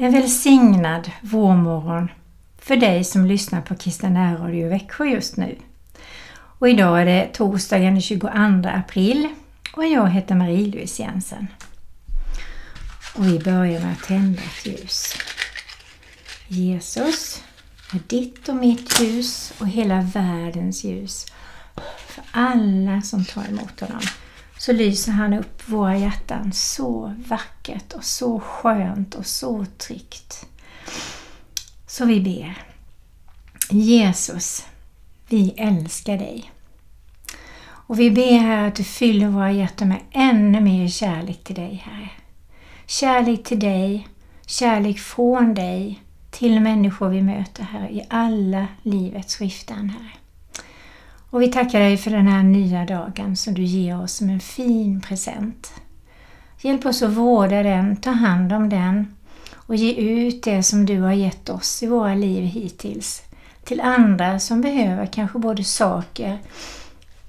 En välsignad vårmorgon för dig som lyssnar på Kristen närradio i Växjö just nu. Och idag är det torsdagen den 22 april och jag heter Marie-Louise Jensen. Och vi börjar med att tända ett ljus. Jesus är ditt och mitt ljus och hela världens ljus. För alla som tar emot honom så lyser han upp våra hjärtan så vackert och så skönt och så tryggt. Så vi ber. Jesus, vi älskar dig. Och vi ber här att du fyller våra hjärtan med ännu mer kärlek till dig, Herre. Kärlek till dig, kärlek från dig till människor vi möter här i alla livets skiften, Herre. Och vi tackar dig för den här nya dagen som du ger oss som en fin present. Hjälp oss att vårda den, ta hand om den och ge ut det som du har gett oss i våra liv hittills till andra som behöver kanske både saker,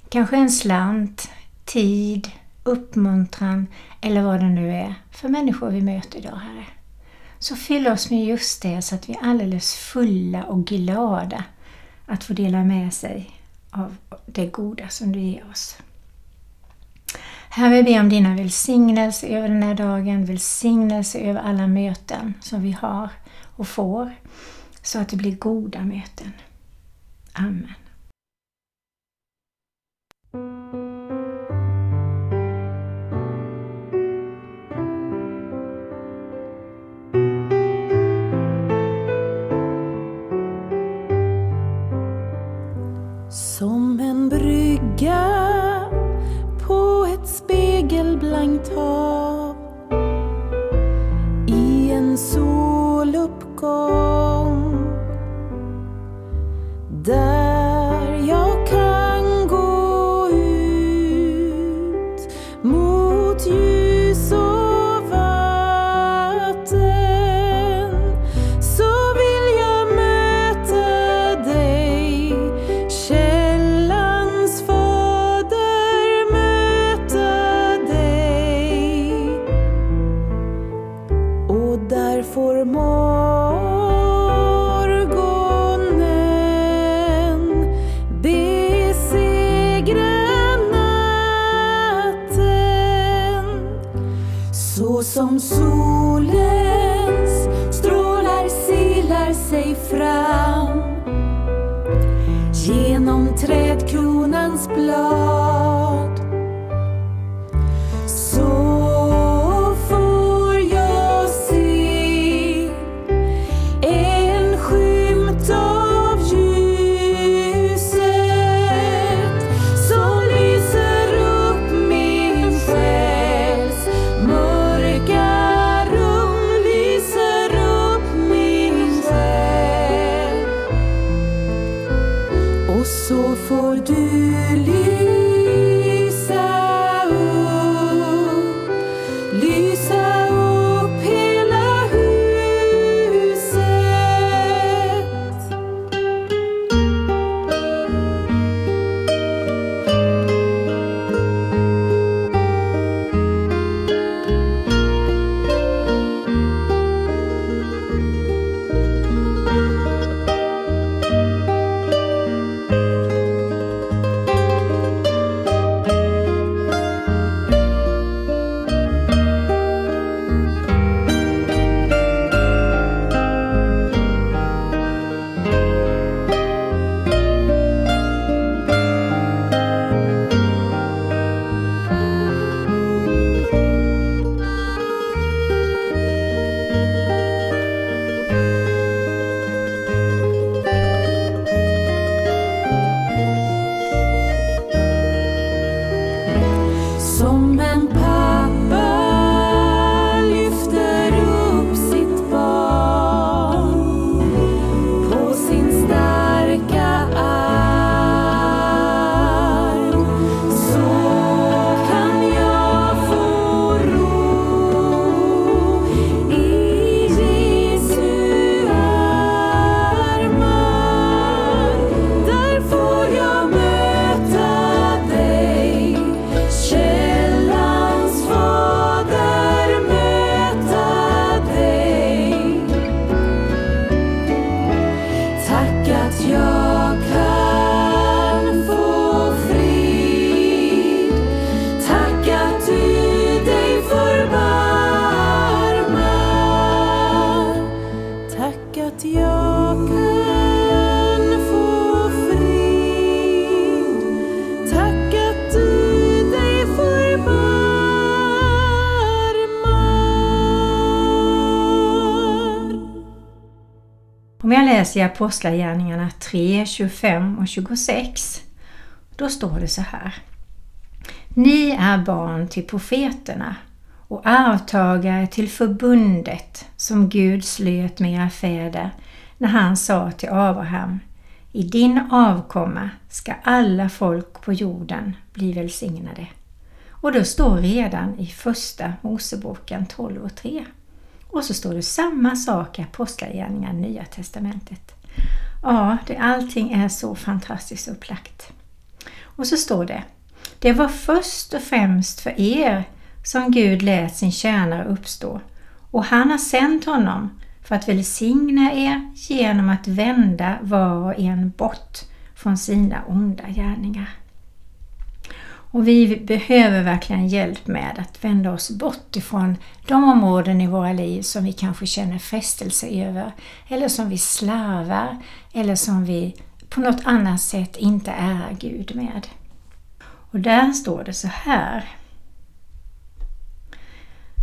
kanske en slant, tid, uppmuntran eller vad det nu är för människor vi möter idag, Herre. Så fyll oss med just det så att vi är alldeles fulla och glada att få dela med sig av det goda som du ger oss. Herre, vi ber om dina välsignelser över den här dagen, välsignelse över alla möten som vi har och får, så att det blir goda möten. Amen. Hav i en soluppgång. Där där får morgonen besegra natten. Så som solens strålar silar sig fram genom trädkronans blad. att jag kan få frid. Tack att du dig förbarmar. Om jag läser i Apostlagärningarna 3, 25 och 26 då står det så här. Ni är barn till profeterna och arvtagare till förbundet som Gud slöt med era fäder när han sa till Abraham I din avkomma ska alla folk på jorden bli välsignade. Och då står redan i första Moseboken 12 och 3. Och så står det samma sak i Apostlagärningarna Nya Testamentet. Ja, det, allting är så fantastiskt upplagt. Och så står det Det var först och främst för er som Gud lät sin tjänare uppstå och han har sänt honom för att välsigna er genom att vända var och en bort från sina onda gärningar. Och vi behöver verkligen hjälp med att vända oss bort ifrån de områden i våra liv som vi kanske känner frestelse över eller som vi slarvar eller som vi på något annat sätt inte är Gud med. Och där står det så här.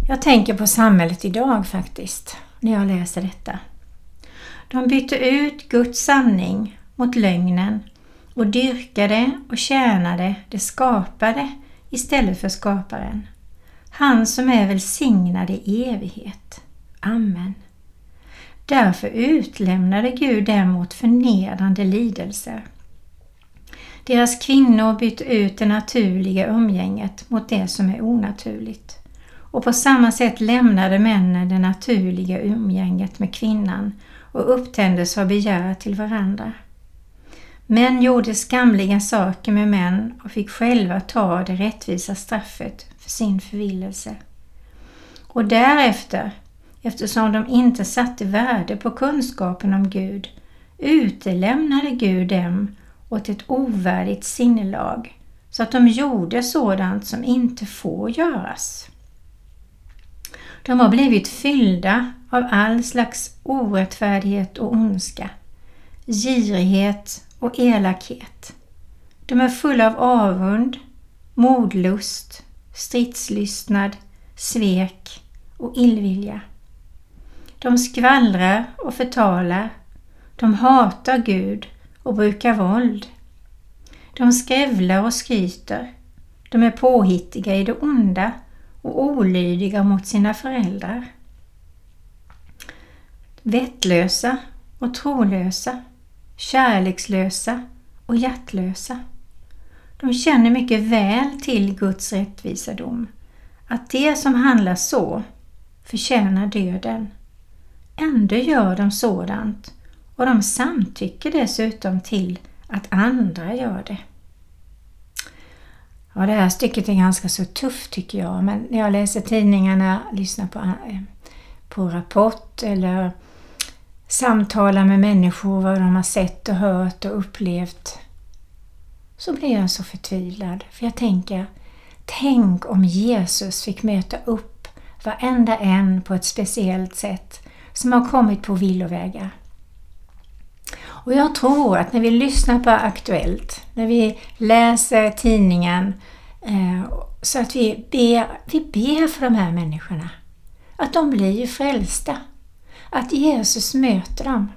Jag tänker på samhället idag faktiskt, när jag läser detta. De bytte ut Guds sanning mot lögnen och dyrkade och tjänade det skapade istället för skaparen. Han som är välsignad i evighet. Amen. Därför utlämnade Gud dem mot förnedrande lidelser. Deras kvinnor bytte ut det naturliga umgänget mot det som är onaturligt. Och på samma sätt lämnade männen det naturliga umgänget med kvinnan och upptändes av begär till varandra. Män gjorde skamliga saker med män och fick själva ta det rättvisa straffet för sin förvillelse. Och därefter, eftersom de inte satte värde på kunskapen om Gud, utelämnade Gud dem åt ett ovärdigt sinnelag så att de gjorde sådant som inte får göras. De har blivit fyllda av all slags orättfärdighet och ondska, girighet och elakhet. De är fulla av avund, modlust, stridslystnad, svek och illvilja. De skvallrar och förtalar. De hatar Gud och brukar våld. De skrävlar och skryter. De är påhittiga i det onda och olydiga mot sina föräldrar. Vettlösa och trolösa kärlekslösa och hjärtlösa. De känner mycket väl till Guds rättvisa dom, att de som handlar så förtjänar döden. Ändå gör de sådant och de samtycker dessutom till att andra gör det. Ja, det här stycket är ganska så tufft tycker jag, men när jag läser tidningarna, lyssnar på, eh, på Rapport eller samtalar med människor, vad de har sett och hört och upplevt, så blir jag så förtvivlad. För jag tänker, tänk om Jesus fick möta upp varenda en på ett speciellt sätt som har kommit på villovägar. Och jag tror att när vi lyssnar på Aktuellt, när vi läser tidningen, eh, så att vi ber, vi ber för de här människorna. Att de blir frälsta att Jesus möter dem.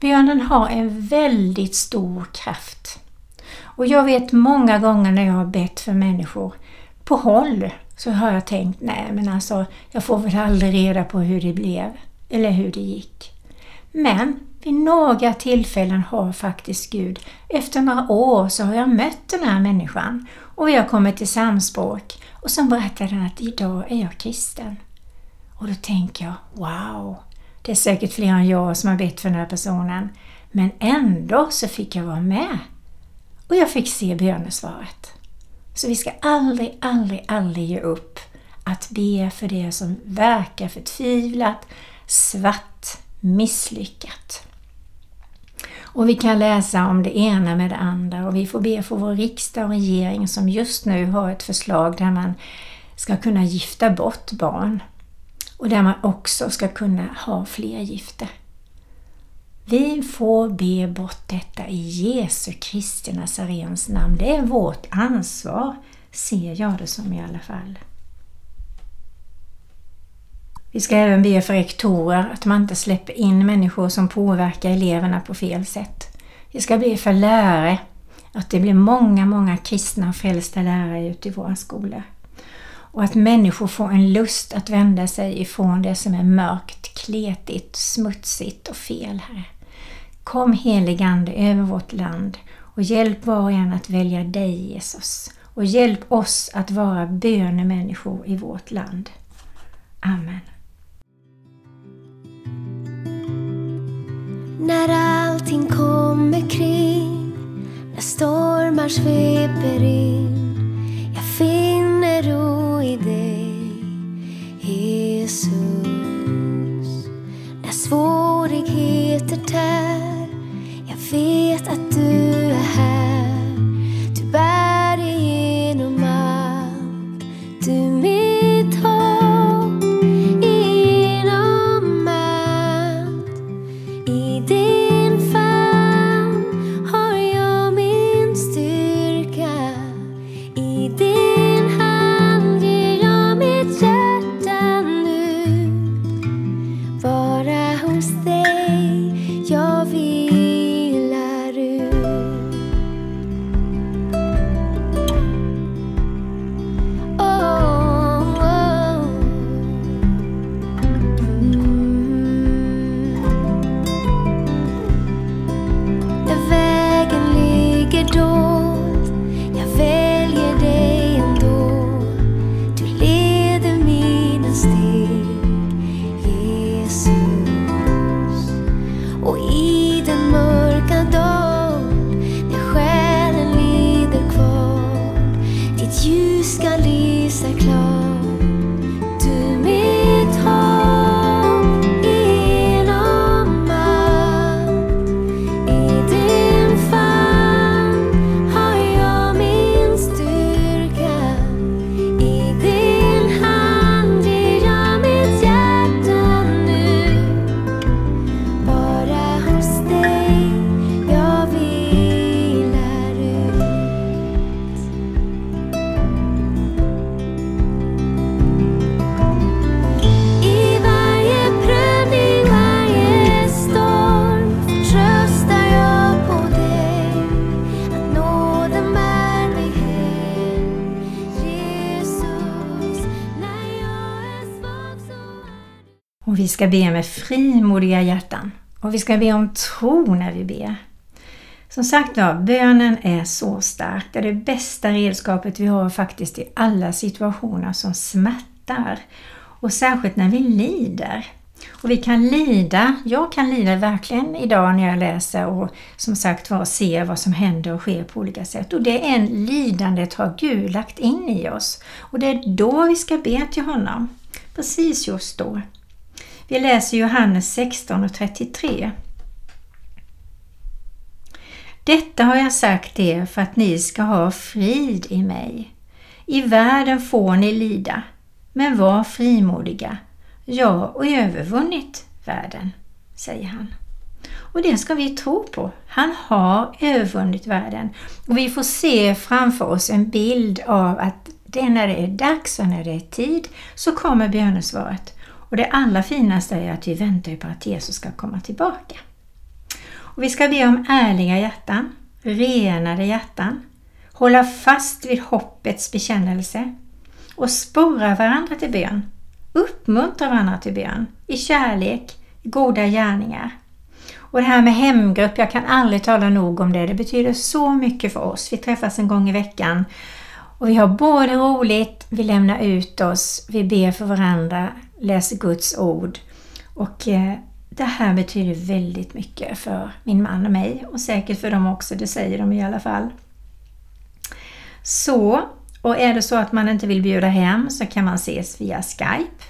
Bönen har en väldigt stor kraft. Och jag vet många gånger när jag har bett för människor på håll så har jag tänkt, nej men alltså jag får väl aldrig reda på hur det blev eller hur det gick. Men vid några tillfällen har faktiskt Gud, efter några år så har jag mött den här människan och vi har kommit till samspråk och så berättar den att idag är jag kristen. Och då tänker jag, wow, det är säkert fler än jag som har bett för den här personen. Men ändå så fick jag vara med. Och jag fick se bönesvaret. Så vi ska aldrig, aldrig, aldrig ge upp att be för det som verkar förtvivlat, svart, misslyckat. Och vi kan läsa om det ena med det andra och vi får be för vår riksdag och regering som just nu har ett förslag där man ska kunna gifta bort barn och där man också ska kunna ha fler gifter. Vi får be bort detta i Jesu Kristi Nazarens namn. Det är vårt ansvar, ser jag det som i alla fall. Vi ska även be för rektorer att man inte släpper in människor som påverkar eleverna på fel sätt. Vi ska be för lärare att det blir många, många kristna och frälsta lärare ute i våra skolor. Och att människor får en lust att vända sig ifrån det som är mörkt, kletigt, smutsigt och fel, Herre. Kom heligande över vårt land och hjälp var och en att välja dig Jesus. Och hjälp oss att vara bönemänniskor i vårt land. Amen. När allting kommer kring När stormar sveper in Jag finner ro i dig Jesus. När svårigheter tär Jag vet att ska be med frimodiga hjärtan. Och vi ska be om tro när vi ber. Som sagt var, bönen är så stark. Det är det bästa redskapet vi har faktiskt i alla situationer som smärtar. Och särskilt när vi lider. Och vi kan lida, jag kan lida verkligen idag när jag läser och som sagt var ser vad som händer och sker på olika sätt. Och det är en lidandet har Gud lagt in i oss. Och det är då vi ska be till honom. Precis just då. Vi läser Johannes 16 och 33. Detta har jag sagt er för att ni ska ha frid i mig. I världen får ni lida, men var frimodiga. Jag har övervunnit världen, säger han. Och det ska vi tro på. Han har övervunnit världen. Och vi får se framför oss en bild av att det när det är dags och när det är tid så kommer bönesvaret. Och det allra finaste är att vi väntar på att Jesus ska komma tillbaka. Och vi ska be om ärliga hjärtan, renade hjärtan, hålla fast vid hoppets bekännelse och sporra varandra till bön. Uppmuntra varandra till bön i kärlek, i goda gärningar. Och det här med hemgrupp, jag kan aldrig tala nog om det. Det betyder så mycket för oss. Vi träffas en gång i veckan och vi har både roligt, vi lämnar ut oss, vi ber för varandra, läser Guds ord. Och eh, det här betyder väldigt mycket för min man och mig och säkert för dem också, det säger de i alla fall. Så, och är det så att man inte vill bjuda hem så kan man ses via Skype.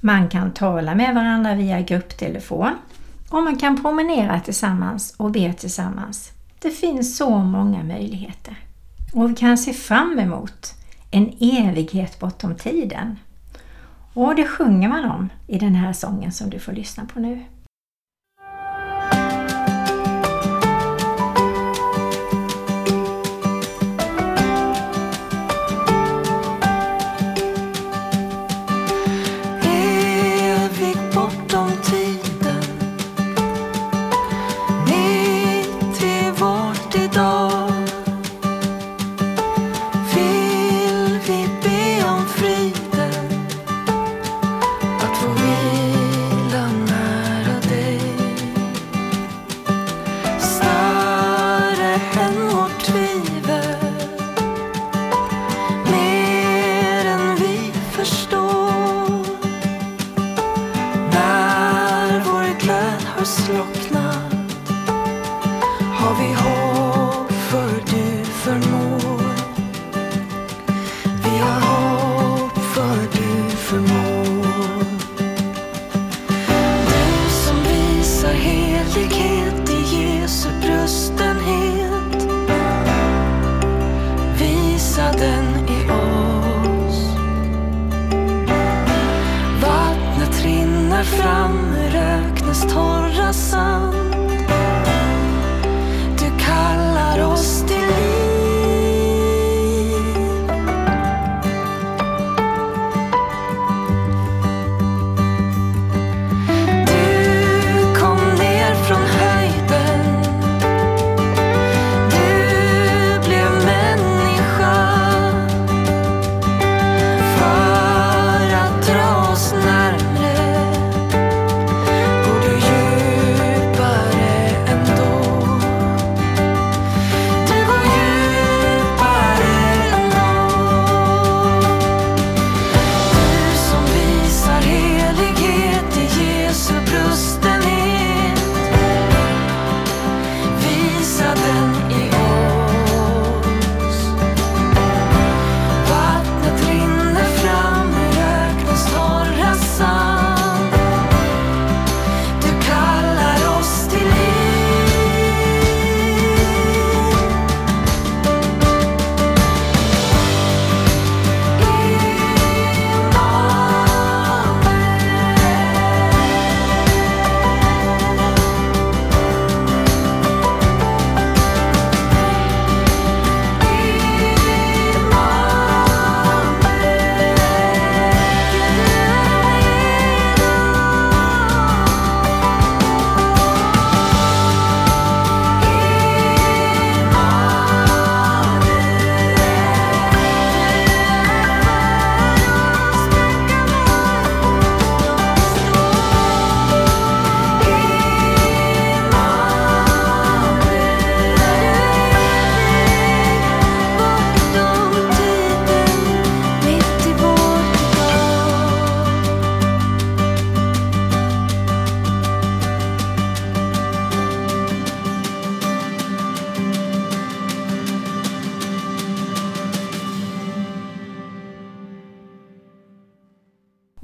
Man kan tala med varandra via grupptelefon och man kan promenera tillsammans och be tillsammans. Det finns så många möjligheter. Och vi kan se fram emot en evighet bortom tiden. Och det sjunger man om i den här sången som du får lyssna på nu.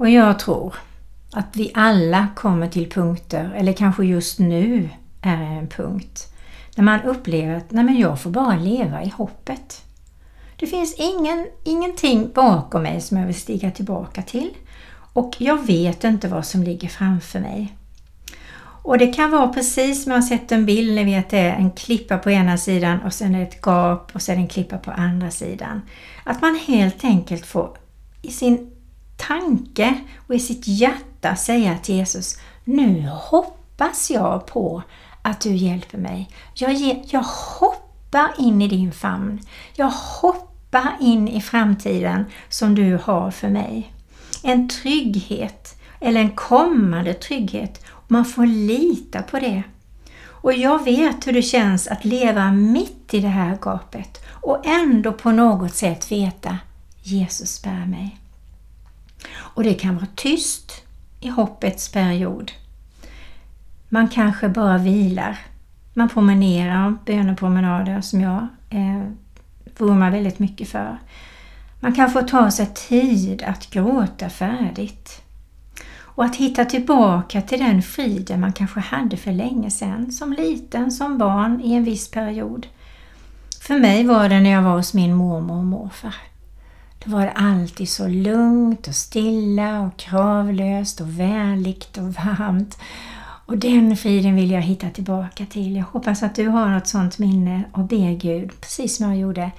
Och jag tror att vi alla kommer till punkter, eller kanske just nu är en punkt, när man upplever att nej men jag får bara leva i hoppet. Det finns ingen, ingenting bakom mig som jag vill stiga tillbaka till och jag vet inte vad som ligger framför mig. Och det kan vara precis som jag har sett en bild, ni vet det är en klippa på ena sidan och sen är det ett gap och sen en klippa på andra sidan. Att man helt enkelt får i sin tanke och i sitt hjärta säga till Jesus Nu hoppas jag på att du hjälper mig. Jag, ge, jag hoppar in i din famn. Jag hoppar in i framtiden som du har för mig. En trygghet eller en kommande trygghet. Man får lita på det. Och jag vet hur det känns att leva mitt i det här gapet och ändå på något sätt veta Jesus bär mig. Och det kan vara tyst i hoppets period. Man kanske bara vilar. Man promenerar, bönepromenader som jag eh, vurmar väldigt mycket för. Man kan få ta sig tid att gråta färdigt. Och att hitta tillbaka till den friden man kanske hade för länge sedan, som liten, som barn i en viss period. För mig var det när jag var hos min mormor och morfar. Det var alltid så lugnt och stilla och kravlöst och vänligt och varmt. Och den friden vill jag hitta tillbaka till. Jag hoppas att du har något sånt minne och ber Gud, precis som jag gjorde.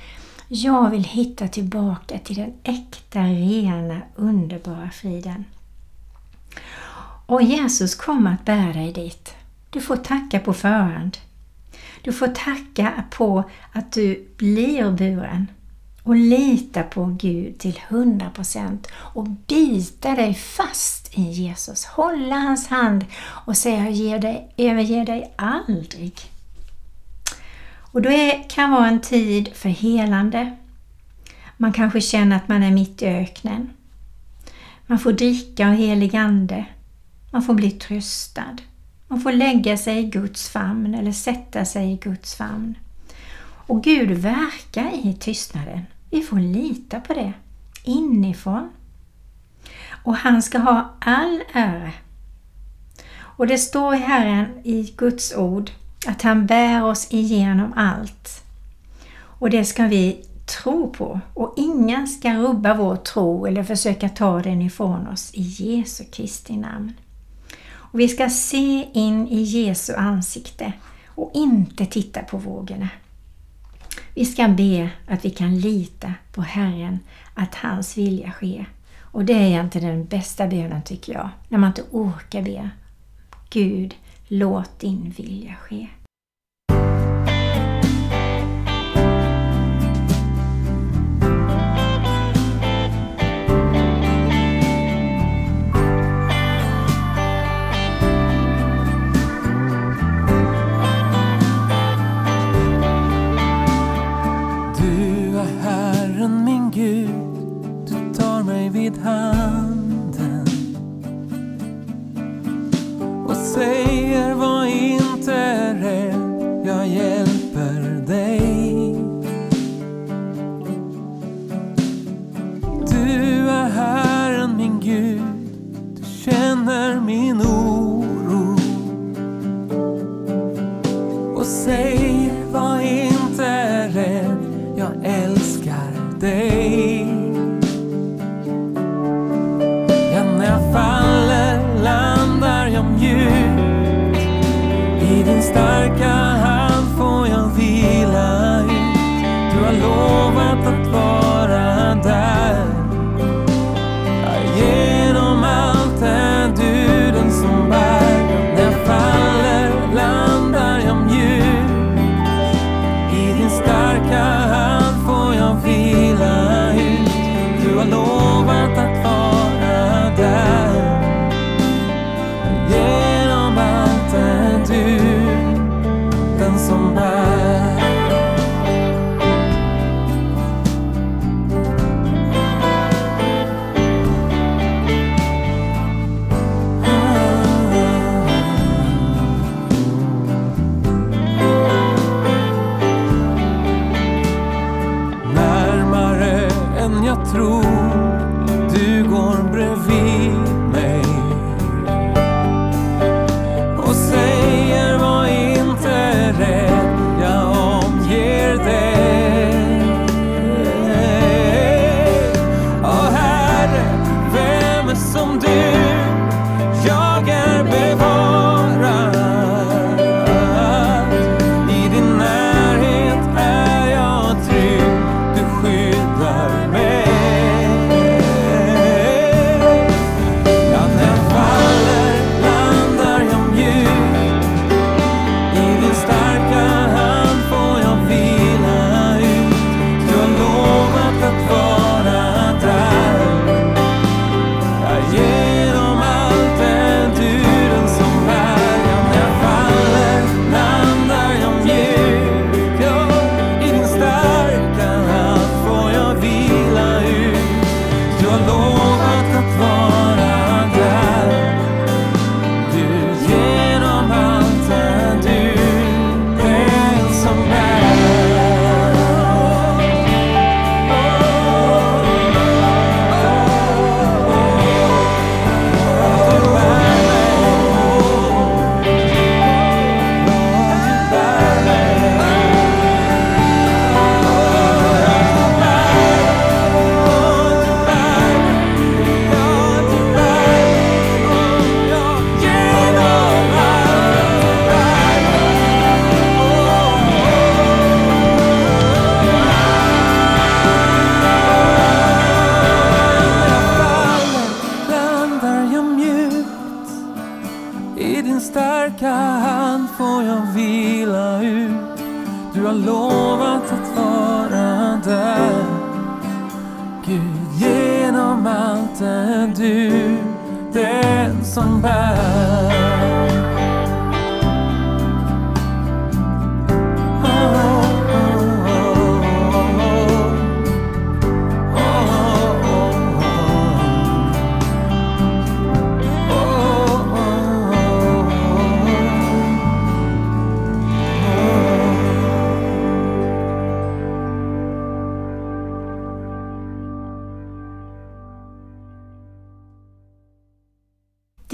Jag vill hitta tillbaka till den äkta, rena, underbara friden. Och Jesus kommer att bära dig dit. Du får tacka på förhand. Du får tacka på att du blir buren och lita på Gud till 100% och bita dig fast i Jesus. Hålla hans hand och säga jag dig, överger dig aldrig. Och då kan vara en tid för helande. Man kanske känner att man är mitt i öknen. Man får dricka av helig ande. Man får bli tröstad. Man får lägga sig i Guds famn eller sätta sig i Guds famn. Och Gud verkar i tystnaden. Vi får lita på det inifrån. Och han ska ha all ära. Och det står i Herren i Guds ord att han bär oss igenom allt. Och det ska vi tro på och ingen ska rubba vår tro eller försöka ta den ifrån oss i Jesu Kristi namn. Och vi ska se in i Jesu ansikte och inte titta på vågorna. Vi ska be att vi kan lita på Herren, att hans vilja sker. Och det är egentligen den bästa bönen tycker jag, när man inte orkar be. Gud, låt din vilja ske. Du tar mig vid handen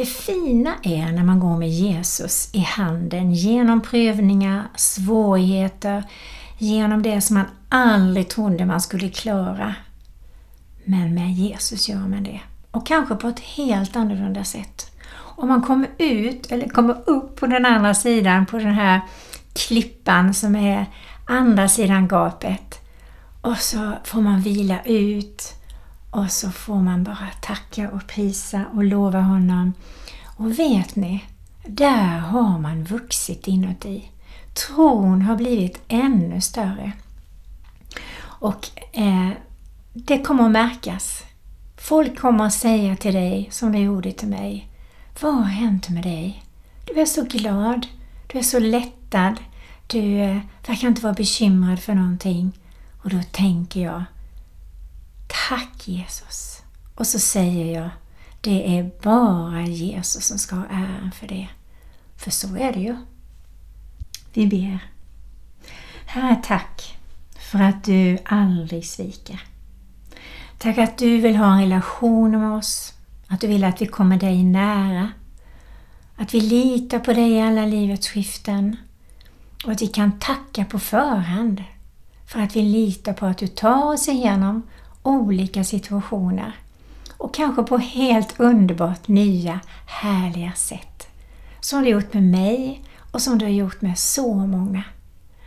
Det fina är när man går med Jesus i handen genom prövningar, svårigheter, genom det som man aldrig trodde man skulle klara. Men med Jesus gör man det. Och kanske på ett helt annorlunda sätt. Och man kommer ut eller kommer upp på den andra sidan på den här klippan som är andra sidan gapet. Och så får man vila ut och så får man bara tacka och prisa och lova honom. Och vet ni, där har man vuxit inuti. Tron har blivit ännu större. Och eh, det kommer att märkas. Folk kommer att säga till dig som de gjorde till mig. Vad har hänt med dig? Du är så glad. Du är så lättad. Du eh, verkar inte vara bekymrad för någonting. Och då tänker jag Tack Jesus! Och så säger jag Det är bara Jesus som ska ha äran för det. För så är det ju. Vi ber. Herre, tack för att du aldrig sviker. Tack att du vill ha en relation med oss, att du vill att vi kommer dig nära, att vi litar på dig i alla livets skiften och att vi kan tacka på förhand för att vi litar på att du tar oss igenom olika situationer och kanske på helt underbart nya, härliga sätt. Som du har gjort med mig och som du har gjort med så många.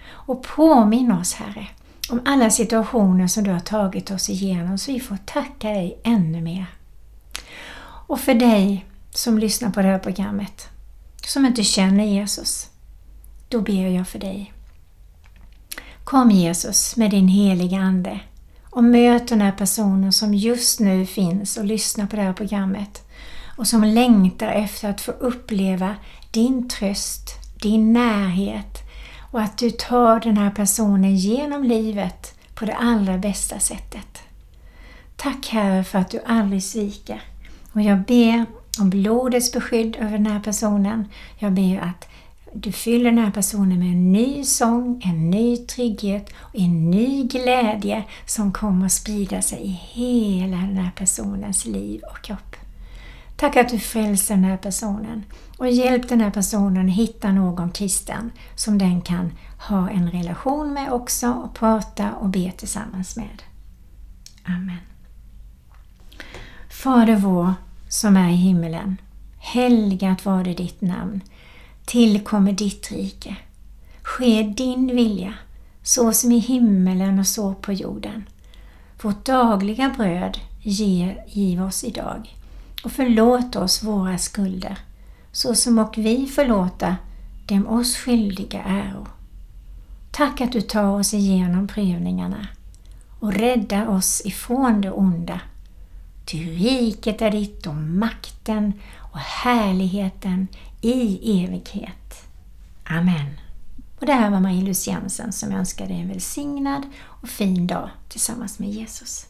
Och påminn oss Herre om alla situationer som du har tagit oss igenom så vi får tacka dig ännu mer. Och för dig som lyssnar på det här programmet, som inte känner Jesus, då ber jag för dig. Kom Jesus med din heliga Ande och möt den här personen som just nu finns och lyssnar på det här programmet och som längtar efter att få uppleva din tröst, din närhet och att du tar den här personen genom livet på det allra bästa sättet. Tack Herre för att du aldrig sviker. Och jag ber om blodets beskydd över den här personen. Jag ber att du fyller den här personen med en ny sång, en ny trygghet och en ny glädje som kommer att sprida sig i hela den här personens liv och kropp. Tack att du frälser den här personen och hjälp den här personen hitta någon kristen som den kan ha en relation med också och prata och be tillsammans med. Amen. Fader vår som är i himmelen. Helgat var det ditt namn. Tillkommer ditt rike. Ske din vilja, så som i himmelen och så på jorden. Vårt dagliga bröd giv oss idag och förlåt oss våra skulder, så som och vi förlåta dem oss skyldiga äro. Tack att du tar oss igenom prövningarna och räddar oss ifrån det onda. Ty riket är ditt och makten och härligheten i evighet. Amen. Och det här var Marie-Louise Jensen som önskar dig en välsignad och fin dag tillsammans med Jesus.